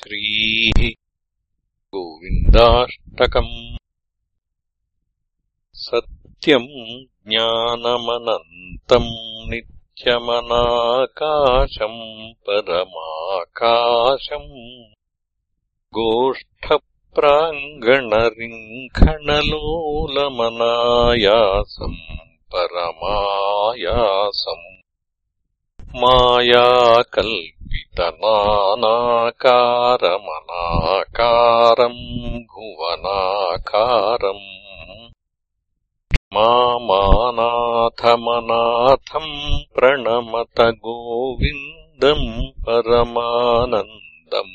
श्रीः गोविन्दाष्टकम्। सत्यम् ज्ञानमनन्तम् नित्यमनाकाशम् परमाकाशम्। गोष्ठप्राङ्गणरिङ्खणलोलमनायासम् परमायासम् मायाकल्पितनानाकारमनाकारम् भुवनाकारम्। मानाथमनाथम् प्रणमत गोविन्दम् परमानन्दम्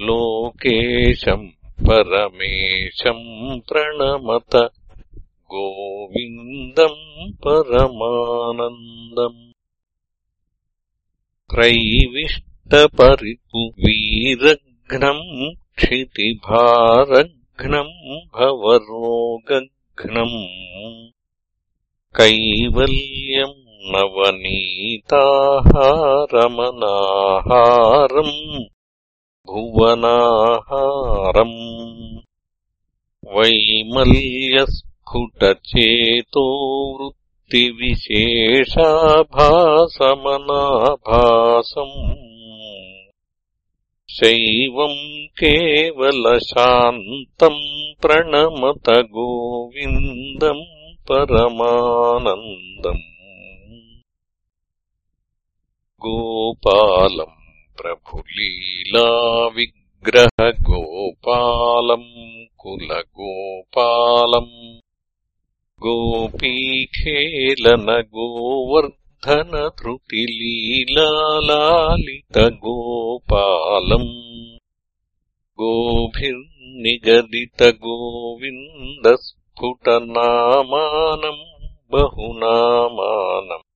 लोकेशम् परमेशम् प्रणमत गोविन्दम् परमानन्दम् त्रैविष्टपरिपुवीरघ्नम् क्षितिभारघ्नम् भवरोगघ्नम् कैवल्यम् नवनीताहारमनाहारम् भुवनाहारम् वैमल्यस्फुटचेतो वृत्तिविशेषाभासमनाभासम् शैवम् केवलशान्तम् प्रणमत गोविन्दम् परमानन्दम् गोपालम् प्रभुलीलाविग्रहगोपालम् कुलगोपालम् गोपीखेलनगोवर्धनधृतिलीलालितगोपालम् गोभिर्निगदितगोविन्दस्फुटनामानम् बहुनामानम्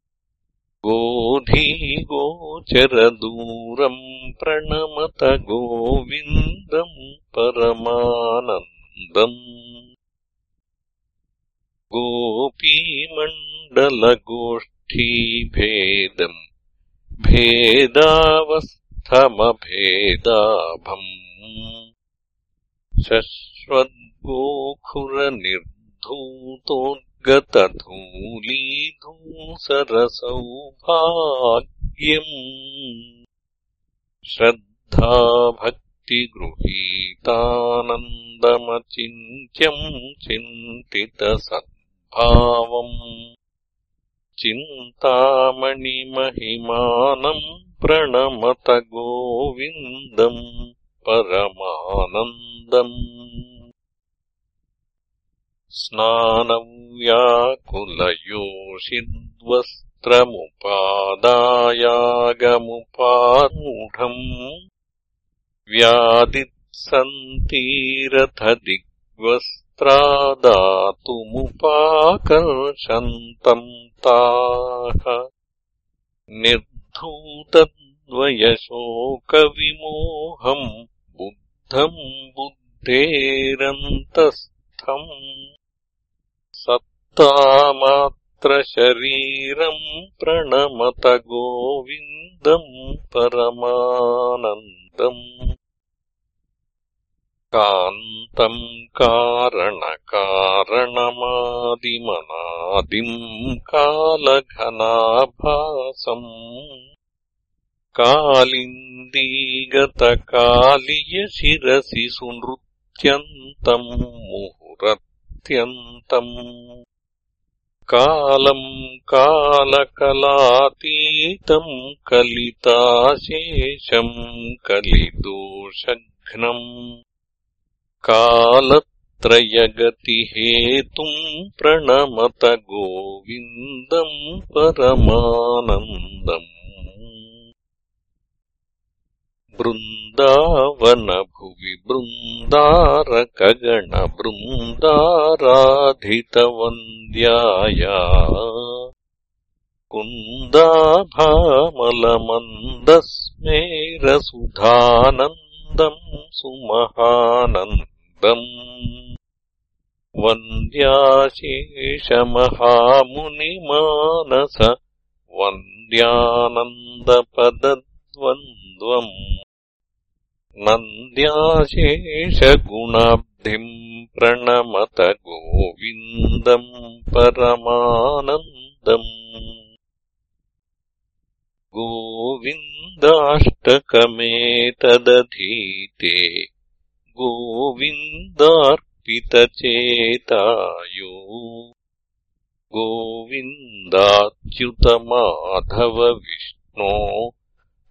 गोधीगोचरदूरम् प्रणमत गोविन्दम् परमानन्दम् गोपीमण्डलगोष्ठीभेदम् भेदावस्थमभेदाभम् शश्वद्गोखुरनिर्धूतोद्गतधूलीधूसरसौभाग्यम् श्रद्धाभक्तिगृहीतानन्दमचिन्त्यम् चिन्तितसत् भावम् चिन्तामणिमहिमानम् प्रणमत गोविन्दम् परमानन्दम् स्नानव्याकुलयोषिद्वस्त्रमुपादायागमुपारूढम् व्यादित्सन्तीरथदिग्वस् त्रादातुमुपाकर्षन्तम् ताः निर्धूतद्वयशोकविमोहम् बुद्धम् बुद्धेरन्तस्थम् सत्तामात्रशरीरम् प्रणमत गोविन्दम् परमानन्दम्। कान्तम् कारणकारणमादिमनादिम् कालघनाभासम् कालिन्दीगतकालियशिरसि सुनृत्यन्तम् मुहुरत्यन्तम् कालम् कालकलातीतम् कलिताशेषम् कलिदोषघ्नम् कालत्रयगतिहेतुम् प्रणमत गोविन्दम् परमानन्दम् वृन्दावनभुवि बृन्दारकगणबृन्दाराधितवन्द्याया। कुन्दाभामलमन्दस्मेरसुधानन्दम् सुमहानन्दम्। वन्द्याशेषमहामुनिमानस वन्द्यानन्दपदद्वन्द्वम् नन्द्याशेषगुणाब्धिम् प्रणमत गोविन्दम् परमानन्दम्। गोविन्दाष्टकमेतदधीते गोविन्दार्पितचेतायो। गोविन्दाच्युतमाधवविष्णो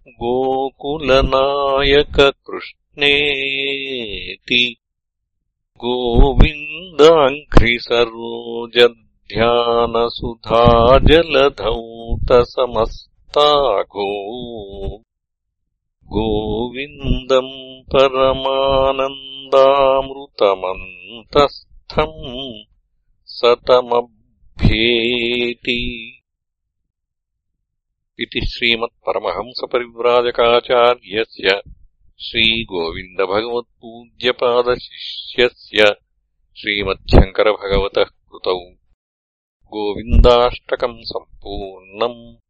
गोकुलनायककृष्णेति गोविन्दाङ्घ्रिसरोजध्यानसुधाजलधौतसमस्ताघो गोविन्दम् परमानन्दामृतमन्तस्थम् सतमभ्येति इति श्रीमत्परमहंसपरिव्राजकाचार्यस्य श्रीगोविन्दभगवत्पूज्यपादशिष्यस्य श्रीमच्छङ्करभगवतः कृतौ। गोविन्दाष्टकम् सम्पूर्णम्